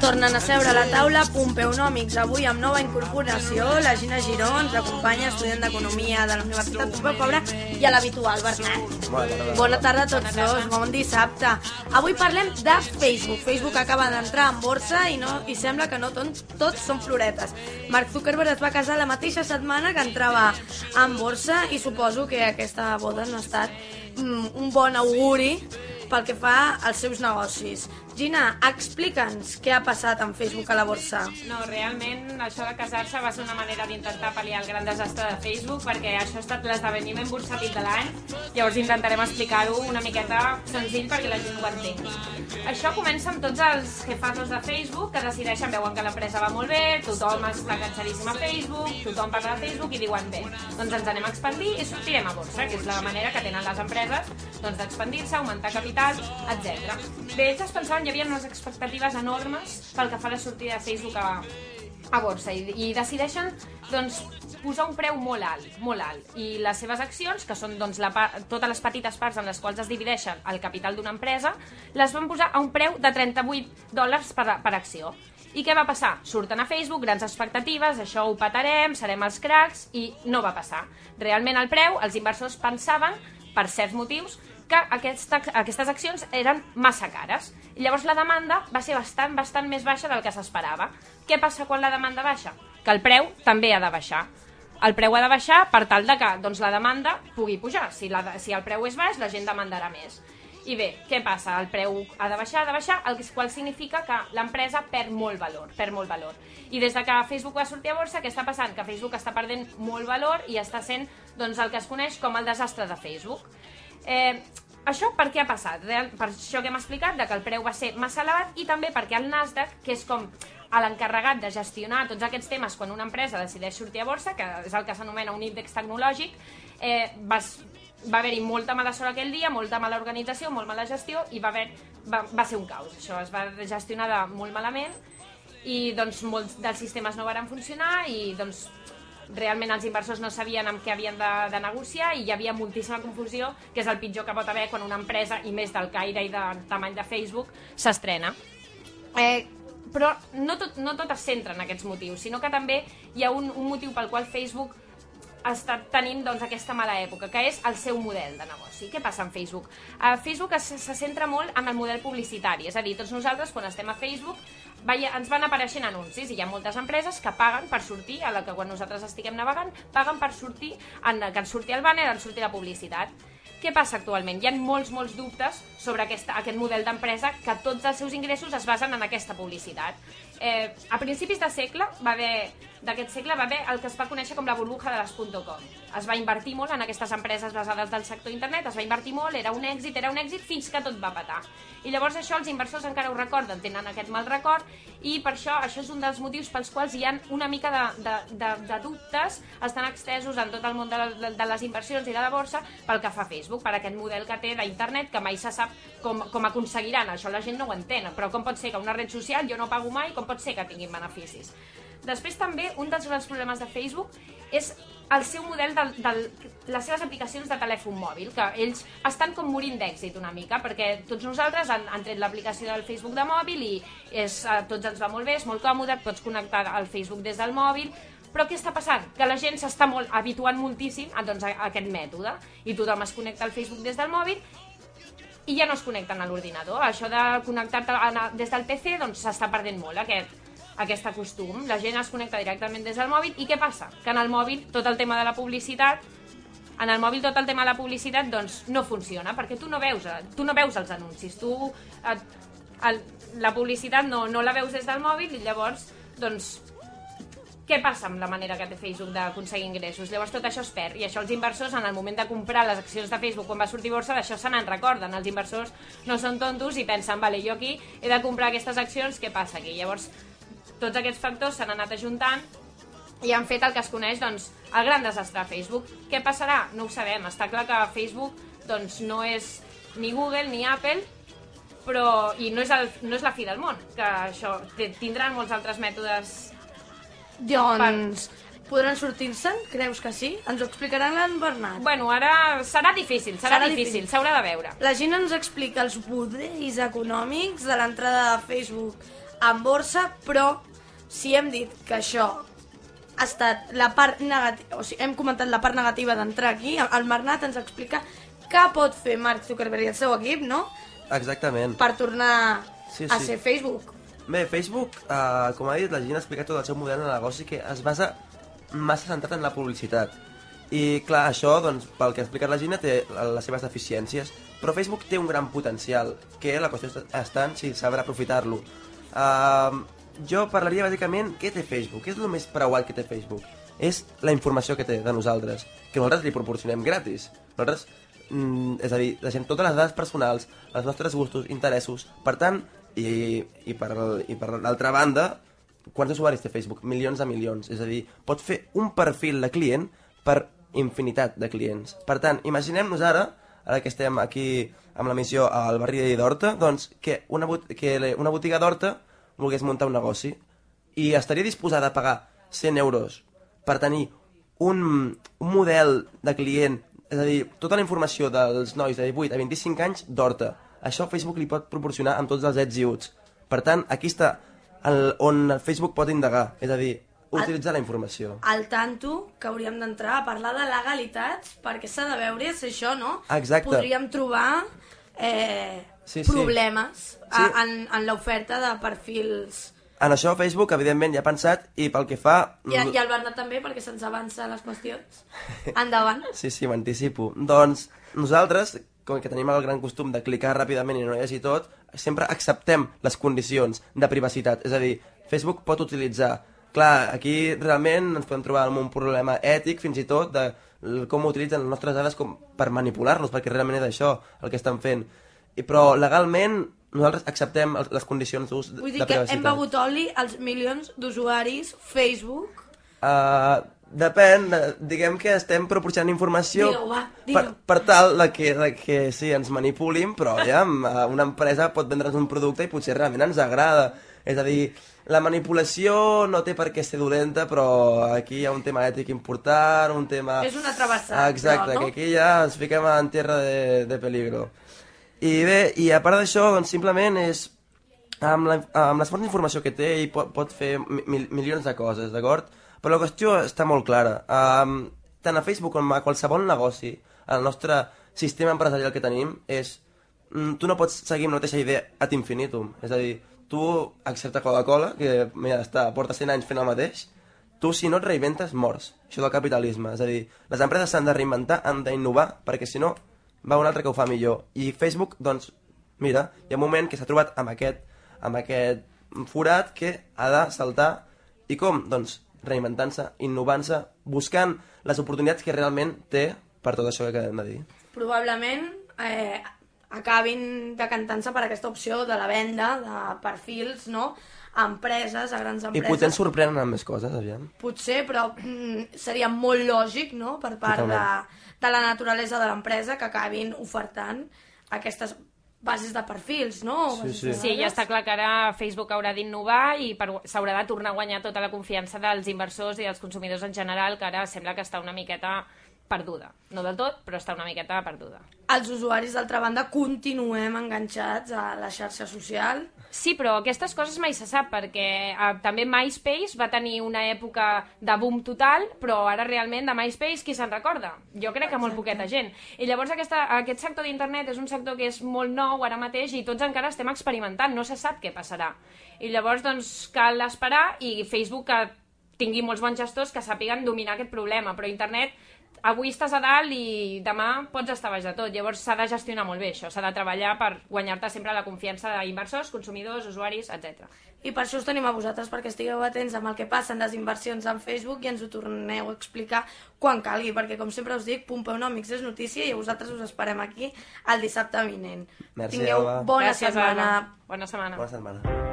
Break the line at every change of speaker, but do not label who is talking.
Tornen a seure a la taula Pompeonòmics, avui amb nova incorporació. La Gina Giró ens acompanya, estudiant d'Economia de la Universitat Pompeu Fabra, i a l'habitual, Bernat. Bona tarda a tots dos, bon dissabte. Avui parlem de Facebook. Facebook acaba d'entrar en borsa i, no, i sembla que no tot, tots són floretes. Mark Zuckerberg es va casar la mateixa setmana que entrava en borsa i suposo que aquesta boda no ha estat mm, un bon auguri pel que fa als seus negocis. Gina, explica'ns què ha passat amb Facebook a la borsa.
No, realment això de casar-se va ser una manera d'intentar pal·liar el gran desastre de Facebook perquè això ha estat l'esdeveniment bursàtil de l'any llavors intentarem explicar-ho una miqueta senzill perquè la gent ho entengui. Això comença amb tots els jefazos de Facebook que decideixen, veuen que l'empresa va molt bé, tothom està enganxadíssim a Facebook, tothom parla de Facebook i diuen bé, doncs ens anem a expandir i sortirem a borsa, que és la manera que tenen les empreses doncs, d'expandir-se, augmentar capital, etc. Bé, ells es pensaven hi havia unes expectatives enormes pel que fa a la sortida de Facebook a, a borsa i, i decideixen doncs, posar un preu molt alt, molt alt. I les seves accions, que són doncs, la, totes les petites parts en les quals es divideixen el capital d'una empresa, les van posar a un preu de 38 dòlars per, per acció. I què va passar? Surten a Facebook, grans expectatives, això ho patarem, serem els cracs, i no va passar. Realment el preu, els inversors pensaven, per certs motius, que aquesta, aquestes accions eren massa cares. I llavors la demanda va ser bastant, bastant més baixa del que s'esperava. Què passa quan la demanda baixa? Que el preu també ha de baixar. El preu ha de baixar per tal de que doncs, la demanda pugui pujar. Si, la, si el preu és baix, la gent demandarà més. I bé, què passa? El preu ha de baixar, ha de baixar, el qual significa que l'empresa perd molt valor, perd molt valor. I des de que Facebook va sortir a borsa, què està passant? Que Facebook està perdent molt valor i està sent doncs, el que es coneix com el desastre de Facebook. Eh, això per què ha passat? Per això que hem explicat, de que el preu va ser massa elevat i també perquè el Nasdaq, que és com l'encarregat de gestionar tots aquests temes quan una empresa decideix sortir a borsa, que és el que s'anomena un índex tecnològic, eh, va, va haver-hi molta mala sort aquell dia, molta mala organització, molt mala gestió i va, haver, va, va ser un caos. Això es va gestionar de molt malament i doncs molts dels sistemes no varen funcionar i doncs realment els inversors no sabien amb què havien de, de negociar i hi havia moltíssima confusió, que és el pitjor que pot haver quan una empresa, i més del caire i del tamany de Facebook, s'estrena. Eh, però no tot, no tot es centra en aquests motius, sinó que també hi ha un, un motiu pel qual Facebook està tenint doncs, aquesta mala època, que és el seu model de negoci. Què passa amb Facebook? Uh, Facebook es, se centra molt en el model publicitari, és a dir, tots nosaltres quan estem a Facebook veia, ens van apareixent anuncis i hi ha moltes empreses que paguen per sortir, a la que quan nosaltres estiguem navegant, paguen per sortir, en, que ens surti el banner, ens surti la publicitat. Què passa actualment? Hi ha molts, molts dubtes sobre aquesta, aquest model d'empresa que tots els seus ingressos es basen en aquesta publicitat. Eh, a principis de segle va haver d'aquest segle va haver el que es va conèixer com la burbuja de les .com. Es va invertir molt en aquestes empreses basades del sector internet, es va invertir molt, era un èxit, era un èxit, fins que tot va patar. I llavors això els inversors encara ho recorden, tenen aquest mal record, i per això això és un dels motius pels quals hi ha una mica de, de, de, de dubtes, estan extesos en tot el món de, de, de les inversions i de la borsa pel que fa a Facebook, per aquest model que té d'internet, que mai se sap com, com aconseguiran, això la gent no ho entén, però com pot ser que una red social jo no pago mai, com pot ser que tinguin beneficis? Després també, un dels grans problemes de Facebook és el seu model de, de les seves aplicacions de telèfon mòbil, que ells estan com morint d'èxit una mica, perquè tots nosaltres han, han tret l'aplicació del Facebook de mòbil i és, a tots ens va molt bé, és molt còmode, pots connectar al Facebook des del mòbil, però què està passant? Que la gent s'està molt habituant moltíssim a, doncs, a, a aquest mètode i tothom es connecta al Facebook des del mòbil i ja no es connecten a l'ordinador. Això de connectar-te des del PC doncs s'està perdent molt aquest, aquest costum. La gent es connecta directament des del mòbil i què passa? Que en el mòbil tot el tema de la publicitat en el mòbil tot el tema de la publicitat doncs no funciona, perquè tu no veus, eh, tu no veus els anuncis, tu et, el, la publicitat no, no la veus des del mòbil i llavors doncs què passa amb la manera que té Facebook d'aconseguir ingressos? Llavors tot això es perd i això els inversors en el moment de comprar les accions de Facebook quan va sortir borsa d'això se n'en recorden. Els inversors no són tontos i pensen, vale, jo aquí he de comprar aquestes accions, què passa aquí? Llavors tots aquests factors s'han anat ajuntant i han fet el que es coneix doncs, el gran desastre de Facebook. Què passarà? No ho sabem. Està clar que Facebook doncs, no és ni Google ni Apple, però, i no és, el, no és la fi del món, que això tindran molts altres mètodes
Doncs, podran sortir-se'n? Creus que sí? Ens ho explicaran en Bernat.
Bueno, ara serà difícil, serà,
Serà
difícil,
difícil.
s'haurà de veure.
La gent ens explica els budells econòmics de l'entrada de Facebook en borsa, però si hem dit que això ha estat la part negativa, o sigui, hem comentat la part negativa d'entrar aquí, el Bernat ens explica què pot fer Mark Zuckerberg i el seu equip, no?,
Exactament.
per tornar
Sí,
a
sí.
ser Facebook.
Bé, Facebook, eh, com ha dit, la gent ha explicat tot el seu model de negoci que es basa massa centrat en la publicitat. I clar, això, doncs, pel que ha explicat la Gina, té les seves deficiències, però Facebook té un gran potencial, que la qüestió està en si sabrà aprofitar-lo. Uh, jo parlaria bàsicament què té Facebook, què és el més preuat que té Facebook. És la informació que té de nosaltres, que nosaltres li proporcionem gratis. Nosaltres, mm, és a dir, deixem totes les dades personals, els nostres gustos, interessos, per tant, i, i per, i per l'altra banda, quants usuaris té Facebook? Milions de milions. És a dir, pot fer un perfil de client per infinitat de clients. Per tant, imaginem-nos ara, ara que estem aquí amb la missió al barri d'Horta, doncs que una, que una botiga d'Horta volgués muntar un negoci i estaria disposada a pagar 100 euros per tenir un, un model de client, és a dir, tota la informació dels nois de 18 a 25 anys d'Horta. Això Facebook li pot proporcionar amb tots els ets i uts. Per tant, aquí està el, on el Facebook pot indagar, és a dir, utilitzar la informació.
Al tanto que hauríem d'entrar a parlar de legalitats, perquè s'ha de veure si això, no?
Exacte.
Podríem trobar eh,
Sí, sí.
problemes a,
Sí.
en, en l'oferta de perfils.
En això Facebook, evidentment, ja ha pensat, i pel que fa...
I, I el Bernat també, perquè se'ns avança les qüestions. Endavant.
Sí, sí, m'anticipo. Doncs nosaltres, com que tenim el gran costum de clicar ràpidament i no llegir tot, sempre acceptem les condicions de privacitat. És a dir, Facebook pot utilitzar... Clar, aquí realment ens podem trobar amb un problema ètic, fins i tot, de com utilitzen les nostres dades com per manipular-nos, perquè realment és això el que estan fent. I, però legalment nosaltres acceptem el- les condicions d'ús de,
Vull dir que
privacitat.
hem begut oli als milions d'usuaris Facebook.
Uh, depèn, de, diguem que estem proporcionant informació
Digue-ho, va,
per,
digue-ho.
per tal de que, de que sí, ens manipulin, però ja, una empresa pot vendre'ns un producte i potser realment ens agrada. És a dir, la manipulació no té per què ser dolenta, però aquí hi ha un tema ètic important, un tema...
És una travessada,
Ah, Exacte,
però, no?
que aquí ja ens fiquem en terra de, de peligro. I bé, i a part d'això, doncs simplement és amb, la, amb les fonts d'informació que té i pot, pot fer mil, milions de coses, d'acord? Però la qüestió està molt clara. Um, tant a Facebook com a qualsevol negoci, el nostre sistema empresarial que tenim és... mm, Tu no pots seguir amb la mateixa idea ad infinitum. És a dir, tu, excepte Coca-Cola, que mira, està, porta 100 anys fent el mateix, tu si no et reinventes mors. Això del capitalisme. És a dir, les empreses s'han de reinventar, han d'innovar, perquè si no va un altre que ho fa millor. I Facebook, doncs, mira, hi ha un moment que s'ha trobat amb aquest, amb aquest forat que ha de saltar. I com? Doncs reinventant-se, innovant-se, buscant les oportunitats que realment té per tot això que acabem de dir.
Probablement eh, acabin decantant-se per aquesta opció de la venda de perfils, no?, a empreses, a grans
I
empreses.
potser ens sorprenen amb més coses, aviam.
Potser, però mm, seria molt lògic, no?, per part de,
Totalment.
de la naturalesa de l'empresa que acabin ofertant aquestes bases de perfils, no?
Sí,
bases
sí.
Sí, ja està clar que ara Facebook haurà d'innovar i per- s'haurà de tornar a guanyar tota la confiança dels inversors i dels consumidors en general, que ara sembla que està una miqueta perduda. No del tot, però està una miqueta perduda.
Els usuaris, d'altra banda, continuem enganxats a la xarxa social.
Sí, però aquestes coses mai se sap, perquè eh, també MySpace va tenir una època de boom total, però ara realment de MySpace qui se'n recorda? Jo crec que molt poqueta gent. I llavors aquesta, aquest sector d'internet és un sector que és molt nou ara mateix i tots encara estem experimentant, no se sap què passarà. I llavors doncs cal esperar i Facebook que tingui molts bons gestors que sàpiguen dominar aquest problema, però internet avui estàs a dalt i demà pots estar baix de tot. Llavors s'ha de gestionar molt bé això, s'ha de treballar per guanyar-te sempre la confiança d'inversors, consumidors, usuaris, etc.
I per això us tenim a vosaltres, perquè estigueu atents amb el que passen les inversions en Facebook i ens ho torneu a explicar quan calgui, perquè com sempre us dic, Pompeu Nòmics és notícia i vosaltres us esperem aquí el dissabte vinent.
Merci,
Tingueu bona
Gràcies,
setmana.
Bona setmana.
Bona setmana.